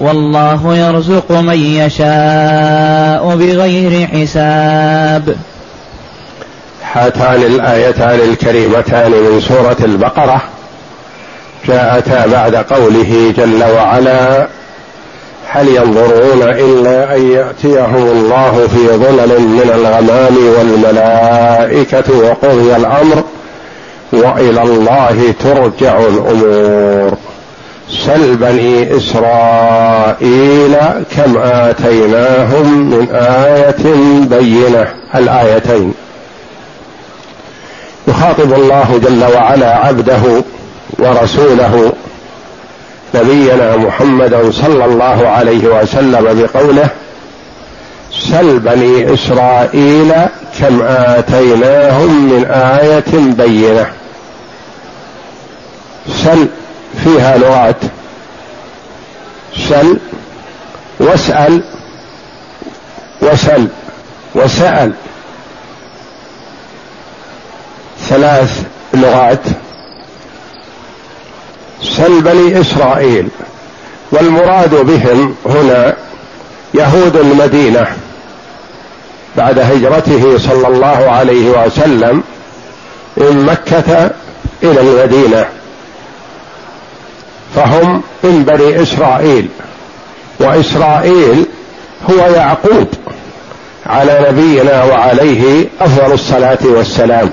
والله يرزق من يشاء بغير حساب. هاتان الآيتان الكريمتان من سورة البقرة. جاءتا بعد قوله جل وعلا هل ينظرون إلا أن يأتيهم الله في ظلل من الغمام والملائكة وقضي الأمر وإلى الله ترجع الأمور. سل بني إسرائيل كم آتيناهم من آية بينة الآيتين. يخاطب الله جل وعلا عبده ورسوله نبينا محمدا صلى الله عليه وسلم بقوله سل بني إسرائيل كم آتيناهم من آية بينة. سل فيها لغات. سل واسأل وسل وسأل. ثلاث لغات. سل بني إسرائيل. والمراد بهم هنا يهود المدينة. بعد هجرته صلى الله عليه وسلم من مكة إلى المدينة. فهم من بني إسرائيل. وإسرائيل هو يعقوب على نبينا وعليه أفضل الصلاة والسلام.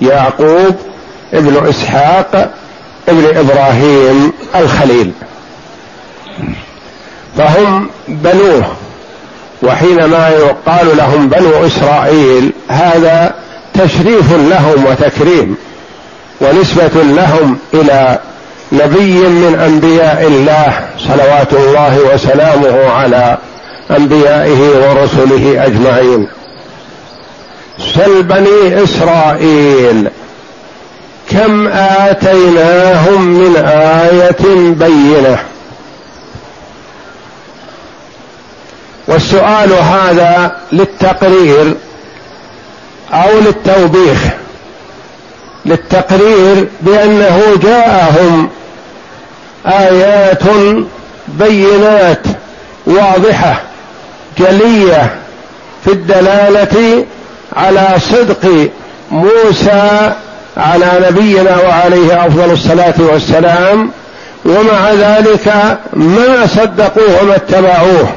يعقوب ابن إسحاق ابن إبراهيم الخليل. فهم بنوه وحينما يقال لهم بنو إسرائيل هذا تشريف لهم وتكريم ونسبة لهم إلى نبي من أنبياء الله صلوات الله وسلامه على أنبيائه ورسله أجمعين. سل بني إسرائيل كم آتيناهم من آية بينة؟ والسؤال هذا للتقرير أو للتوبيخ. للتقرير بأنه جاءهم آيات بينات واضحة جلية في الدلالة على صدق موسى على نبينا وعليه أفضل الصلاة والسلام ومع ذلك ما صدقوه وما اتبعوه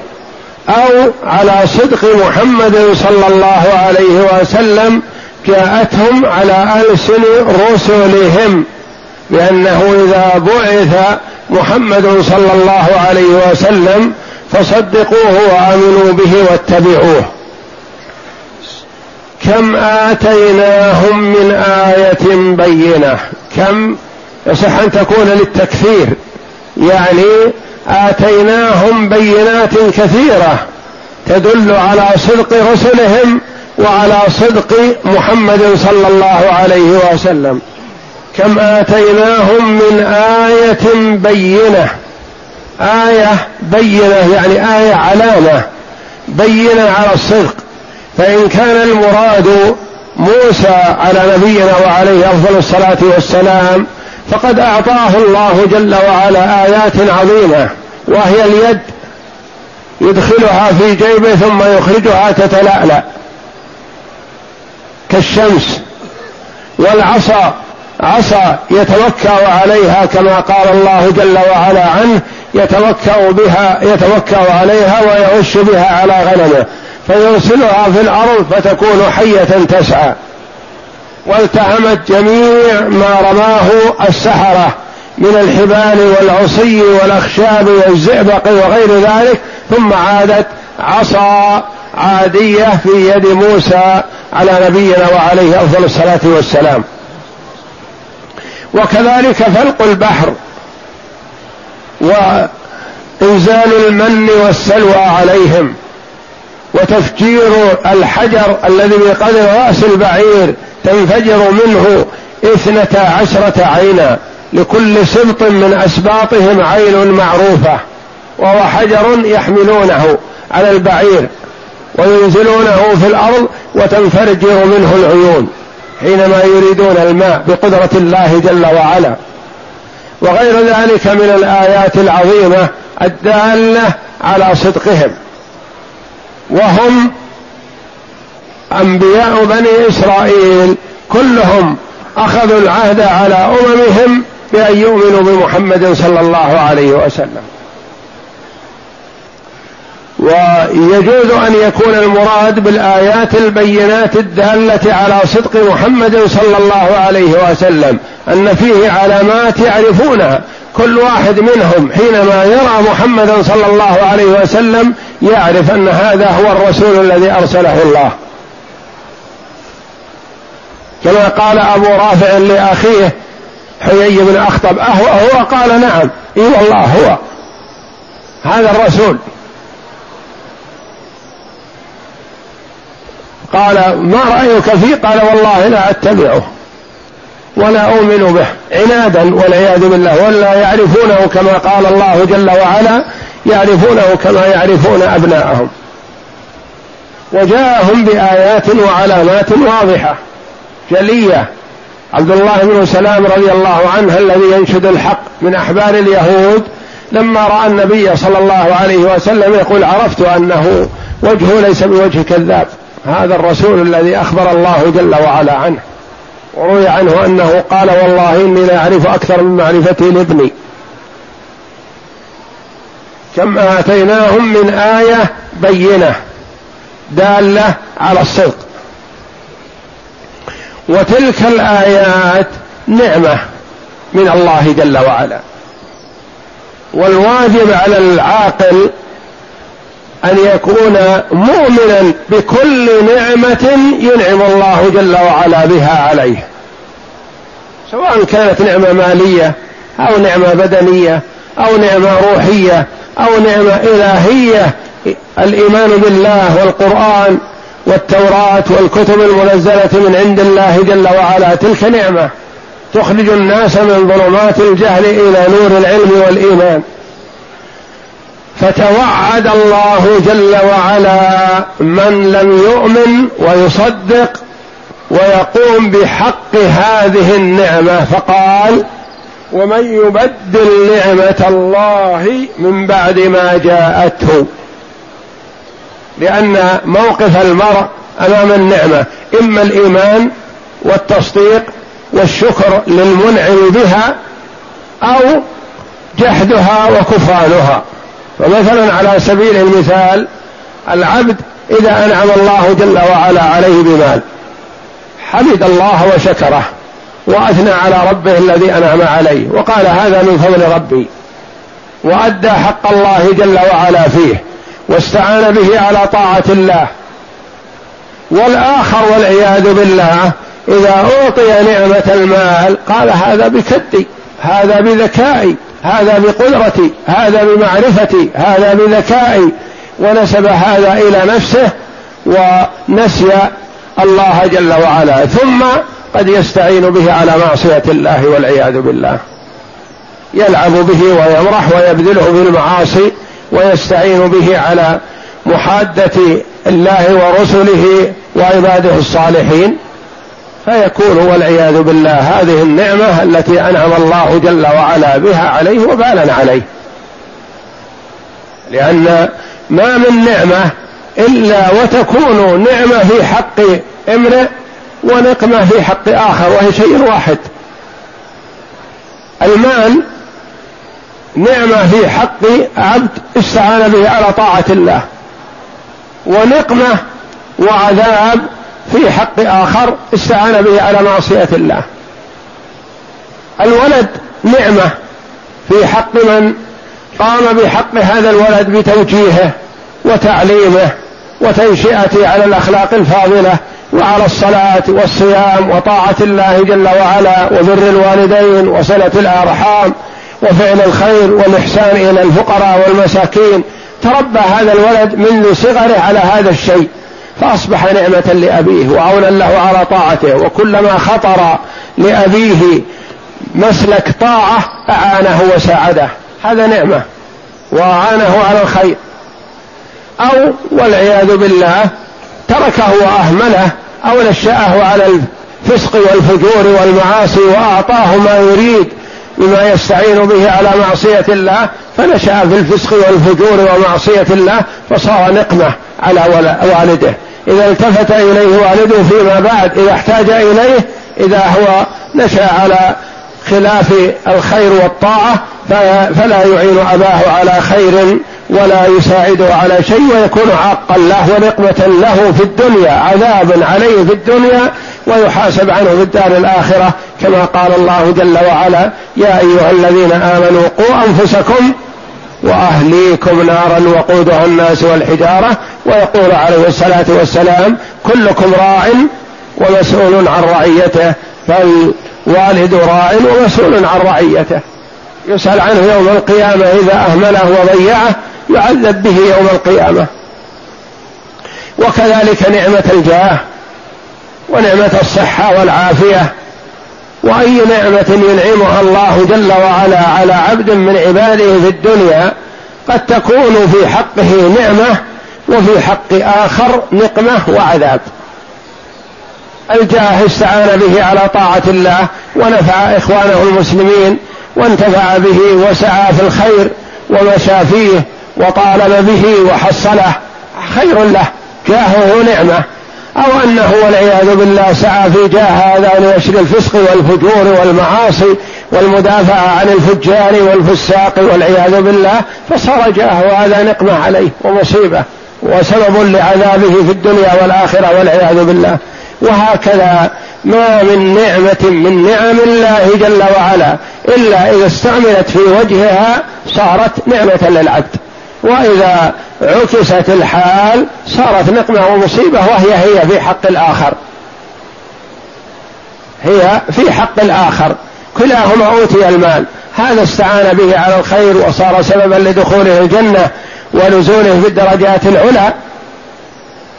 أو على صدق محمد صلى الله عليه وسلم جاءتهم على ألسن رسلهم بأنه إذا بعث محمد صلى الله عليه وسلم فصدقوه وآمنوا به واتبعوه. كم آتيناهم من آية بينة؟ كم؟ يصح أن تكون للتكثير. يعني آتيناهم بينات كثيرة تدل على صدق رسلهم وعلى صدق محمد صلى الله عليه وسلم. كم آتيناهم من آية بينة. آية بينة يعني آية علامة. بينة على الصدق. فإن كان المراد موسى على نبينا وعليه أفضل الصلاة والسلام فقد أعطاه الله جل وعلا آيات عظيمة وهي اليد يدخلها في جيبه ثم يخرجها تتلألأ. كالشمس والعصا عصا يتوكأ عليها كما قال الله جل وعلا عنه يتوكأ بها يتوكأ عليها ويعش بها على غنمه فيرسلها في الأرض فتكون حية تسعى. والتهمت جميع ما رماه السحرة من الحبال والعصي والأخشاب والزئبق وغير ذلك ثم عادت عصا عادية في يد موسى على نبينا وعليه أفضل الصلاة والسلام. وكذلك فلق البحر وإنزال المن والسلوى عليهم وتفجير الحجر الذي بقدر رأس البعير تنفجر منه اثنتا عشرة عينا لكل سبط من أسباطهم عين معروفة وهو حجر يحملونه على البعير وينزلونه في الأرض وتنفجر منه العيون حينما يريدون الماء بقدرة الله جل وعلا. وغير ذلك من الآيات العظيمة الدالة على صدقهم. وهم أنبياء بني إسرائيل كلهم أخذوا العهد على أممهم بأن يؤمنوا بمحمد صلى الله عليه وسلم. ويجوز أن يكون المراد بالآيات البينات الدالة على صدق محمد صلى الله عليه وسلم أن فيه علامات يعرفونها. كل واحد منهم حينما يرى محمدا صلى الله عليه وسلم يعرف أن هذا هو الرسول الذي أرسله الله. كما قال أبو رافع لأخيه حيي بن أخطب أهو هو قال نعم اي والله هو هذا الرسول. قال ما رأيك فيه؟ قال والله لا أتبعه ولا أؤمن به عنادا والعياذ بالله ولا يعرفونه كما قال الله جل وعلا يعرفونه كما يعرفون أبناءهم. وجاءهم بآيات وعلامات واضحة جلية. عبد الله بن سلام رضي الله عنه الذي ينشد الحق من أحبار اليهود لما رأى النبي صلى الله عليه وسلم يقول عرفت أنه وجهه ليس بوجه كذاب. هذا الرسول الذي أخبر الله جل وعلا عنه. وروي عنه أنه قال والله إني لا أعرف أكثر من معرفتي لابني. كم آتيناهم من آية بينة دالة على الصدق. وتلك الآيات نعمة من الله جل وعلا. والواجب على العاقل أن يكون مؤمنا بكل نعمة ينعم الله جل وعلا بها عليه. سواء كانت نعمة مالية أو نعمة بدنية أو نعمة روحية أو نعمة إلهية. الإيمان بالله والقرآن والتوراة والكتب المنزلة من عند الله جل وعلا. تلك نعمة تخرج الناس من ظلمات الجهل إلى نور العلم والإيمان. فتوعد الله جل وعلا من لم يؤمن ويصدق ويقوم بحق هذه النعمة. فقال ومن يبدل نعمة الله من بعد ما جاءته؟ لأن موقف المرء أمام النعمة إما الإيمان والتصديق والشكر للمنعم بها أو جحدها وكفرانها. فمثلا على سبيل المثال العبد إذا أنعم الله جل وعلا عليه بمال حمد الله وشكره وأثنى على ربه الذي أنعم عليه وقال هذا من فضل ربي وأدى حق الله جل وعلا فيه واستعان به على طاعة الله والآخر والعياذ بالله إذا أعطي نعمة المال قال هذا بكدي هذا بذكائي هذا بقدرتي هذا بمعرفتي هذا بذكائي ونسب هذا إلى نفسه ونسي الله جل وعلا. ثم قد يستعين به على معصية الله والعياذ بالله. يلعب به ويمرح ويبذله في المعاصي ويستعين به على محادة الله ورسله وعباده الصالحين. فيكون والعياذ بالله هذه النعمة التي أنعم الله جل وعلا بها عليه وبالا عليه. لأن ما من نعمة إلا وتكون نعمة في حق امرئ ونقمة في حق آخر وهي شيء واحد. المال نعمة في حق عبد استعان به على طاعة الله ونقمة وعذاب في حق آخر استعان به على معصية الله. الولد نعمة في حق من قام بحق هذا الولد بتوجيهه وتعليمه وتنشئته على الأخلاق الفاضلة وعلى الصلاة والصيام وطاعة الله جل وعلا وبر الوالدين وصلة الأرحام وفعل الخير والإحسان إلى الفقراء والمساكين. تربى هذا الولد منذ صغره على هذا الشيء. فأصبح نعمة لأبيه وعونا له على طاعته وكلما خطر لأبيه مسلك طاعة أعانه وساعده. هذا نعمة وأعانه على الخير. أو والعياذ بالله تركه وأهمله أو نشأه على الفسق والفجور والمعاصي وأعطاه ما يريد بما يستعين به على معصية الله فنشأ في الفسق والفجور ومعصية الله فصار نقمة على والده. إذا التفت إليه والده فيما بعد إذا احتاج إليه إذا هو نشا على خلاف الخير والطاعة فلا يعين أباه على خير ولا يساعده على شيء ويكون عاقا له ونقمة له في الدنيا عذاب عليه في الدنيا ويحاسب عنه في الدار الآخرة كما قال الله جل وعلا يا أيها الذين آمنوا قوا أنفسكم وأهليكم نارا وقودها الناس والحجارة ويقول عليه الصلاة والسلام كلكم راع ومسؤول عن رعيته فالوالد راع ومسؤول عن رعيته. يسأل عنه يوم القيامة إذا أهمله وضيعه يعذب به يوم القيامة. وكذلك نعمة الجاه ونعمة الصحة والعافية. وأي نعمة ينعمها الله جل وعلا على عبد من عباده في الدنيا قد تكون في حقه نعمة وفي حق آخر نقمة وعذاب. الجاه استعان به على طاعة الله ونفع إخوانه المسلمين وانتفع به وسعى في الخير ومشى فيه وطالب به وحصله. خير له. جاهه نعمة. أو أنه والعياذ بالله سعى في جاه هذا لنشر الفسق والفجور والمعاصي والمدافعه عن الفجار والفساق والعياذ بالله فصار جاهه هذا نقمة عليه ومصيبة وسبب لعذابه في الدنيا والآخرة والعياذ بالله. وهكذا ما من نعمة من نعم الله جل وعلا إلا إذا استعملت في وجهها صارت نعمة للعبد. وإذا عكست الحال صارت نقمة ومصيبة وهي هي في حق الآخر. هي في حق الآخر. كلاهما أوتي المال. هذا استعان به على الخير وصار سببا لدخوله الجنة ونزوله في الدرجات العلى.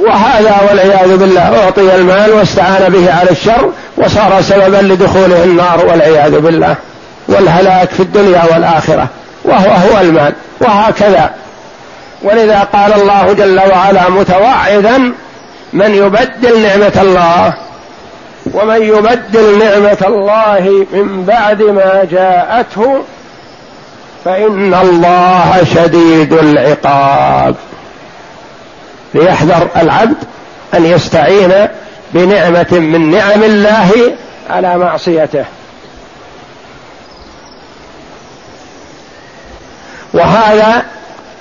وهذا والعياذ بالله أعطي المال واستعان به على الشر وصار سببا لدخوله النار والعياذ بالله. والهلاك في الدنيا والآخرة. وهو هو المال. وهكذا. ولذا قال الله جل وعلا متوعدا من يبدل نعمة الله ومن يبدل نعمة الله من بعد ما جاءته فإن الله شديد العقاب. ليحذر العبد أن يستعين بنعمة من نعم الله على معصيته. وهذا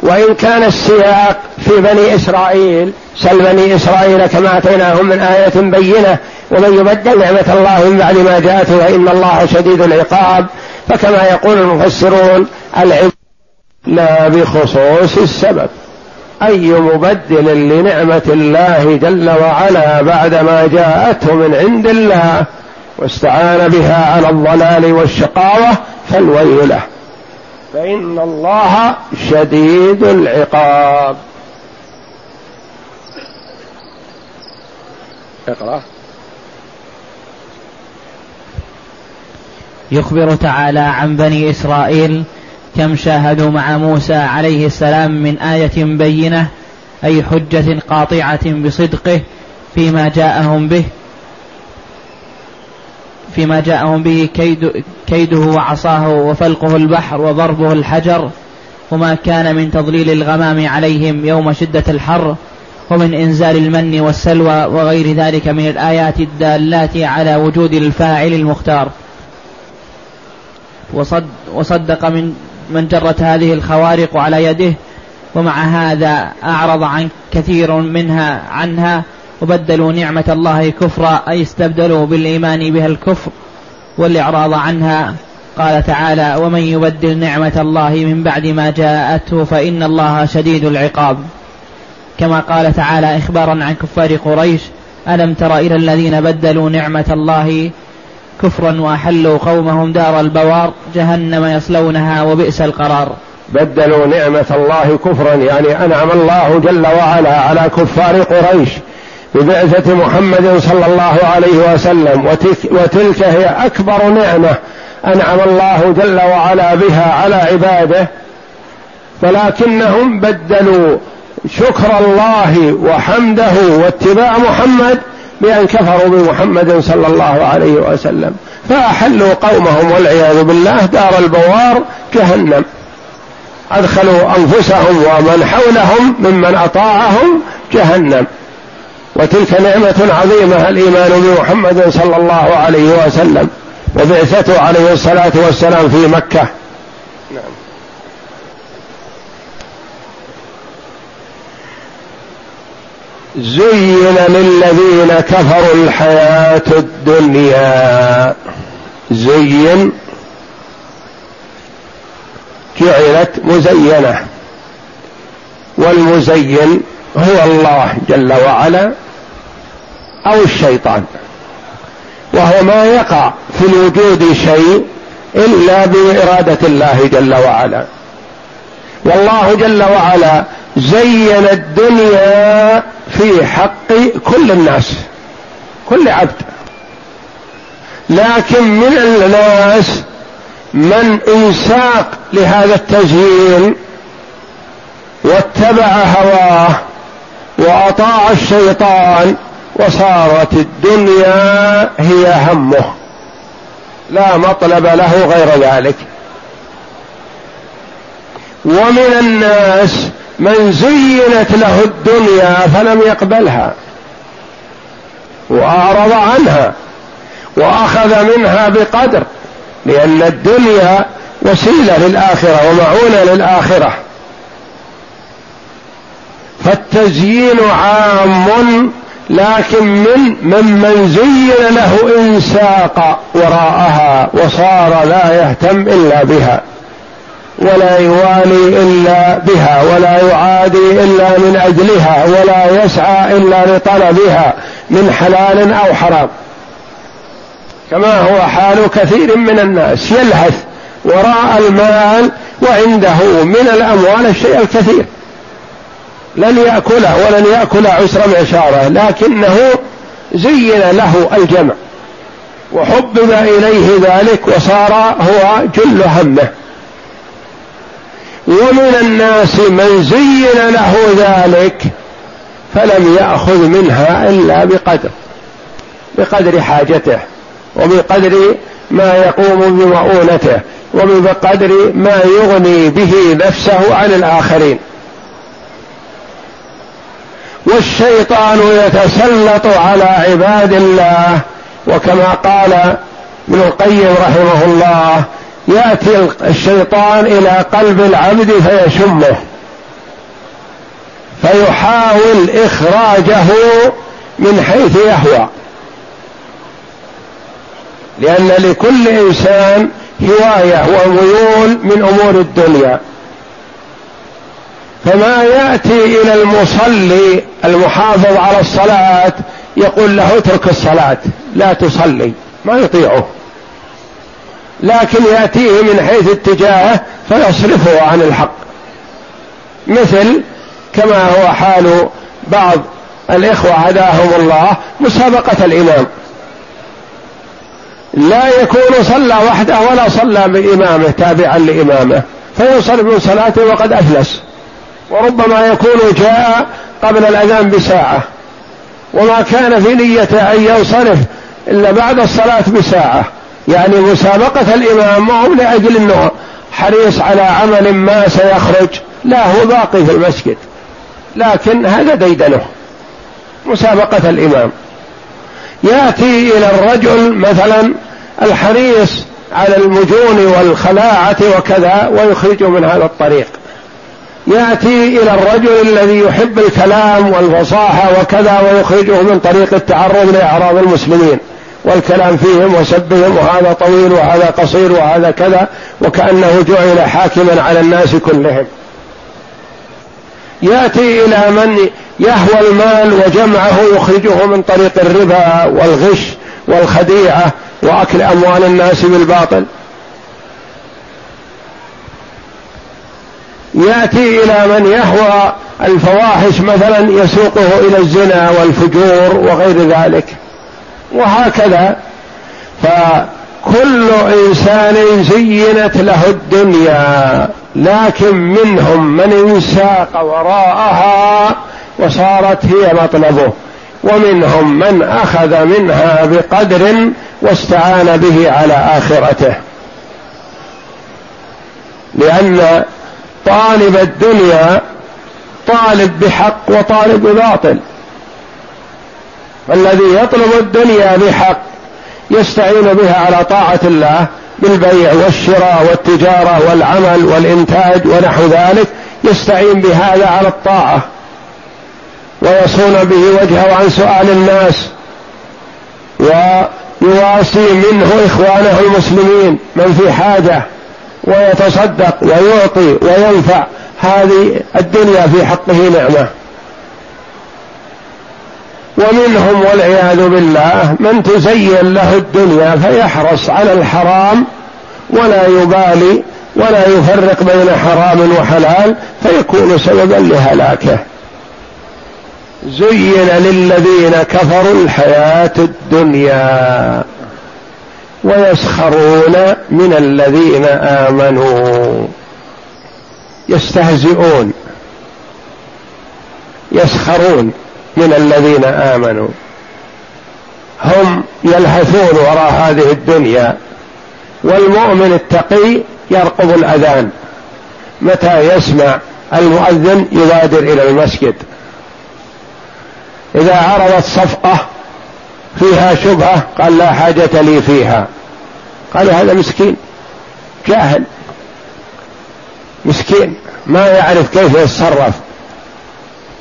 وإن كان السياق في بني إسرائيل سل بني إسرائيل كما آتيناهم من آية بينة ومن يبدل نعمة الله من بعد ما جاءته فإن الله شديد العقاب. فكما يقول المفسرون العباد لا بخصوص السبب. أي مبدل لنعمة الله جل وعلا بعدما جاءته من عند الله واستعان بها على الضلال والشقاوة فالويل له. فإن الله شديد العقاب. اقرأ. يخبر تعالى عن بني إسرائيل كم شاهدوا مع موسى عليه السلام من آية بينة أي حجة قاطعة بصدقه فيما جاءهم به فيما جاءهم به كيد كيده وعصاه وفلقه البحر وضربه الحجر وما كان من تضليل الغمام عليهم يوم شدة الحر ومن إنزال المن والسلوى وغير ذلك من الآيات الدالات على وجود الفاعل المختار. وصد وصدق من من جرت هذه الخوارق على يده ومع هذا أعرض عن كثير منها عنها وبدلوا نعمة الله كفرا أي استبدلوا بالإيمان بها الكفر والإعراض عنها. قال تعالى ومن يبدل نعمة الله من بعد ما جاءته فإن الله شديد العقاب. كما قال تعالى إخبارا عن كفار قريش ألم تر إلى الذين بدلوا نعمة الله كفرا وأحلوا قومهم دار البوار جهنم يصلونها وبئس القرار. بدلوا نعمة الله كفرا يعني أنعم الله جل وعلا على كفار قريش. ببعثة محمد صلى الله عليه وسلم وتلك هي أكبر نعمة أنعم الله جل وعلا بها على عباده. ولكنهم بدلوا شكر الله وحمده واتباع محمد بأن كفروا بمحمد صلى الله عليه وسلم. فأحلوا قومهم والعياذ بالله دار البوار جهنم. أدخلوا أنفسهم ومن حولهم ممن أطاعهم جهنم. وتلك نعمة عظيمة الإيمان بمحمد صلى الله عليه وسلم وبعثته عليه الصلاة والسلام في مكة. نعم. زين للذين كفروا الحياة الدنيا. زين. جعلت مزينة. والمزين هو الله جل وعلا. أو الشيطان. وهو ما يقع في الوجود شيء إلا بإرادة الله جل وعلا. والله جل وعلا زين الدنيا في حق كل الناس كل عبد. لكن من الناس من انساق لهذا التزيين واتبع هواه وأطاع الشيطان وصارت الدنيا هي همه. لا مطلب له غير ذلك. ومن الناس من زينت له الدنيا فلم يقبلها. وأعرض عنها. وأخذ منها بقدر. لأن الدنيا وسيلة للآخرة ومعونة للآخرة. فالتزيين عام لكن من ممن زين له إنساق وراءها وصار لا يهتم إلا بها ولا يوالي إلا بها ولا يعادي إلا من أجلها ولا يسعى إلا لطلبها من حلال أو حرام. كما هو حال كثير من الناس يلهث وراء المال وعنده من الأموال الشيء الكثير. لن يأكله ولن يأكل عسر معشاره لكنه زين له الجمع وحبب إليه ذلك وصار هو جل همه. ومن الناس من زين له ذلك فلم يأخذ منها إلا بقدر بقدر حاجته وبقدر ما يقوم بمؤونته وبقدر ما يغني به نفسه عن الآخرين. والشيطان يتسلط على عباد الله. وكما قال ابن القيم رحمه الله يأتي الشيطان إلى قلب العبد فيشمه فيحاول إخراجه من حيث يهوى. لأن لكل إنسان هواية وميول من أمور الدنيا. فما يأتي إلى المصلي المحافظ على الصلاة يقول له اترك الصلاة لا تصلي ما يطيعه. لكن يأتيه من حيث اتجاهه فيصرفه عن الحق. مثل كما هو حال بعض الإخوة هداهم الله مسابقة الإمام. لا يكون صلى وحده ولا صلى بإمامه تابعا لإمامه فينصرف من صلاته وقد أفلس. وربما يكون جاء قبل الأذان بساعة. وما كان في نيته أن ينصرف إلا بعد الصلاة بساعة. يعني مسابقة الإمام ما هو لأجل أنه حريص على عمل ما سيخرج. لا هو باقي في المسجد. لكن هذا ديدنه. مسابقة الإمام. يأتي إلى الرجل مثلا الحريص على المجون والخلاعة وكذا ويخرجه من هذا الطريق. يأتي إلى الرجل الذي يحب الكلام والفصاحة وكذا ويخرجه من طريق التعرض لأعراض المسلمين والكلام فيهم وسبهم وهذا طويل وهذا قصير وهذا كذا وكأنه جعل حاكما على الناس كلهم. يأتي إلى من يهوى المال وجمعه يخرجه من طريق الربا والغش والخديعة وأكل أموال الناس بالباطل. يأتي إلى من يهوى الفواحش مثلا يسوقه إلى الزنا والفجور وغير ذلك. وهكذا. فكل إنسان زينت له الدنيا لكن منهم من انساق وراءها وصارت هي مطلبه. ومنهم من أخذ منها بقدر واستعان به على آخرته. لأن طالب الدنيا طالب بحق وطالب بباطل فالذي يطلب الدنيا بحق يستعين بها على طاعة الله بالبيع والشراء والتجارة والعمل والإنتاج ونحو ذلك يستعين بهذا على الطاعة. ويصون به وجهه عن سؤال الناس. ويواسي منه إخوانه المسلمين من في حاجة. ويتصدق ويعطي وينفع. هذه الدنيا في حقه نعمة. ومنهم والعياذ بالله من تزين له الدنيا فيحرص على الحرام ولا يبالي ولا يفرق بين حرام وحلال فيكون سببا لهلاكه. زين للذين كفروا الحياة الدنيا. ويسخرون من الذين آمنوا. يستهزئون. يسخرون من الذين آمنوا. هم يلهثون وراء هذه الدنيا. والمؤمن التقي يرقب الأذان. متى يسمع المؤذن يبادر إلى المسجد. إذا عرضت صفقة فيها شبهة قال لا حاجة لي فيها. قالوا هذا مسكين جاهل. مسكين ما يعرف كيف يتصرف.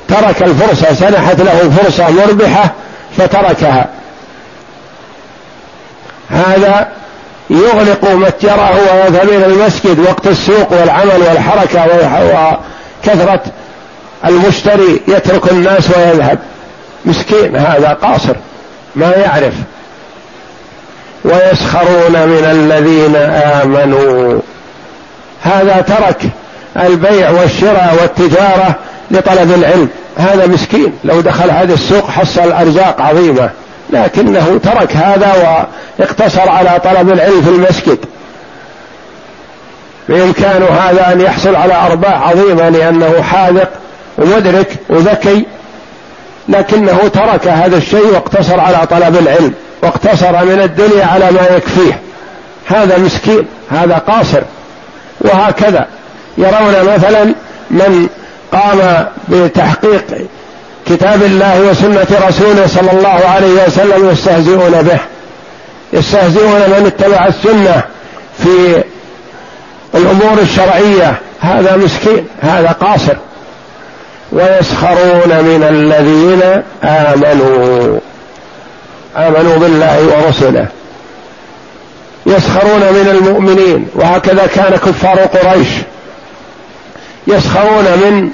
ترك الفرصة سنحت له فرصة مربحة فتركها. هذا يغلق متجره إلى المسجد وقت السوق والعمل والحركة وكثرة المشتري يترك الناس ويذهب. مسكين هذا قاصر. ما يعرف. ويسخرون من الذين آمنوا. هذا ترك البيع والشراء والتجارة لطلب العلم. هذا مسكين. لو دخل هذا السوق حصل أرزاق عظيمة. لكنه ترك هذا واقتصر على طلب العلم في المسجد. بامكانه هذا أن يحصل على أرباح عظيمة لأنه حاذق ومدرك وذكي. لكنه ترك هذا الشيء واقتصر على طلب العلم واقتصر من الدنيا على ما يكفيه. هذا مسكين هذا قاصر. وهكذا يرون مثلا من قام بتحقيق كتاب الله وسنة رسوله صلى الله عليه وسلم يستهزئون به. يستهزئون من اتبع السنة في الأمور الشرعية. هذا مسكين هذا قاصر. ويسخرون من الذين آمنوا. آمنوا بالله ورسله. يسخرون من المؤمنين وهكذا كان كفار قريش. يسخرون من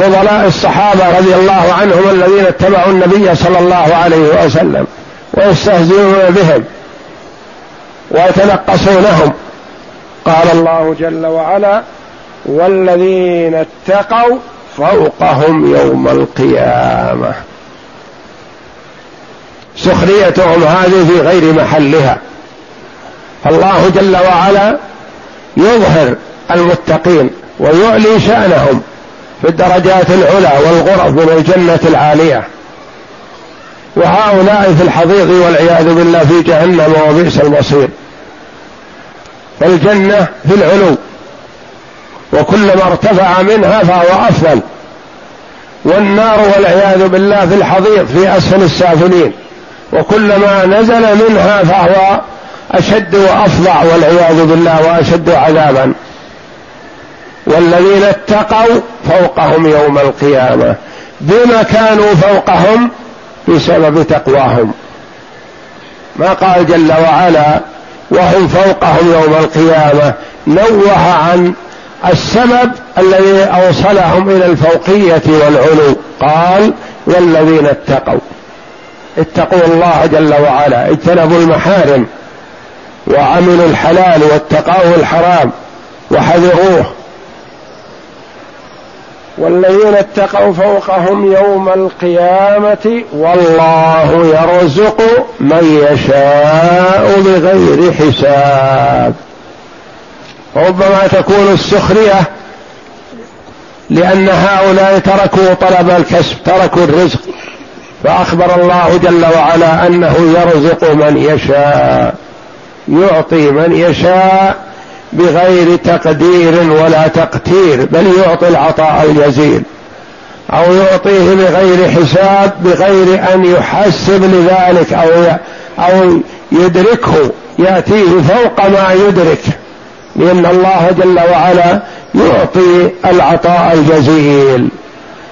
فضلاء الصحابة رضي الله عنهم الذين اتبعوا النبي صلى الله عليه وسلم ويستهزئون بهم ويتنقصونهم. قال الله جل وعلا والذين اتقوا فوقهم يوم القيامة. سخريتهم هذه في غير محلها. فالله جل وعلا يظهر المتقين ويعلي شأنهم في الدرجات العلى والغرف من الجنة العالية. وهؤلاء في الحضيض والعياذ بالله في جهنم وبئس المصير. فالجنة في العلو. وكلما ارتفع منها فهو أفضل. والنار والعياذ بالله في الحضيض في أسفل السافلين. وكلما نزل منها فهو أشد وافظع والعياذ بالله وأشد عذابا. والذين اتقوا فوقهم يوم القيامة. بما كانوا فوقهم بسبب تقواهم. ما قال جل وعلا وهم فوقهم يوم القيامة. نوه عن السبب الذي أوصلهم إلى الفوقية والعلو. قال والذين اتقوا. اتقوا الله جل وعلا. اجتنبوا المحارم وعملوا الحلال واتقوا الحرام وحذروه. والذين اتقوا فوقهم يوم القيامة والله يرزق من يشاء بغير حساب. ربما تكون السخرية لأن هؤلاء تركوا طلب الكسب تركوا الرزق. فأخبر الله جل وعلا أنه يرزق من يشاء يعطي من يشاء بغير تقدير ولا تقتير بل يعطي العطاء الجزيل. أو يعطيه بغير حساب بغير أن يحسب لذلك أو أو يدركه يأتيه فوق ما يدرك. لأن الله جل وعلا يعطي العطاء الجزيل.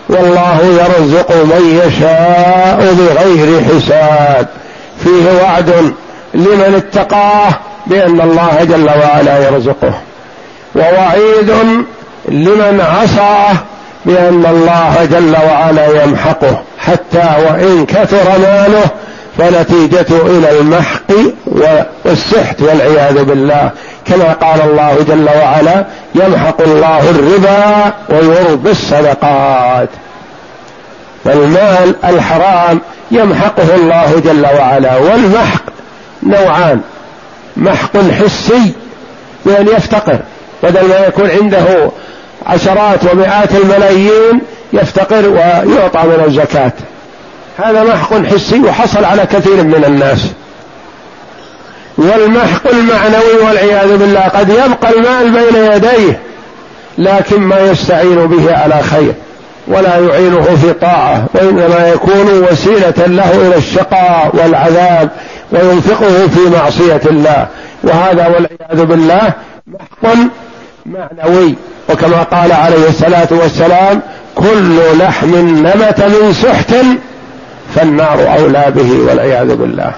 والله يرزق من يشاء بغير حساب. فيه وعد لمن اتقاه بأن الله جل وعلا يرزقه. ووعيد لمن عصاه بأن الله جل وعلا يمحقه. حتى وإن كثر ماله فنتيجته إلى المحق والسحت والعياذ بالله. كما قال الله جل وعلا يمحق الله الربا ويربي الصدقات. فالمال الحرام يمحقه الله جل وعلا. والمحق نوعان. محق حسي بأن يفتقر. بدل ما يكون عنده عشرات ومئات الملايين يفتقر ويعطى من الزكاة. هذا محق حسي وحصل على كثير من الناس. والمحق المعنوي والعياذ بالله قد يبقى المال بين يديه لكن ما يستعين به على خير ولا يعينه في طاعة وإنما يكون وسيلة له إلى الشقاء والعذاب وينفقه في معصية الله. وهذا والعياذ بالله محق معنوي. وكما قال عليه الصلاة والسلام كل لحم نبت من سحت فالنار أولى به والعياذ بالله.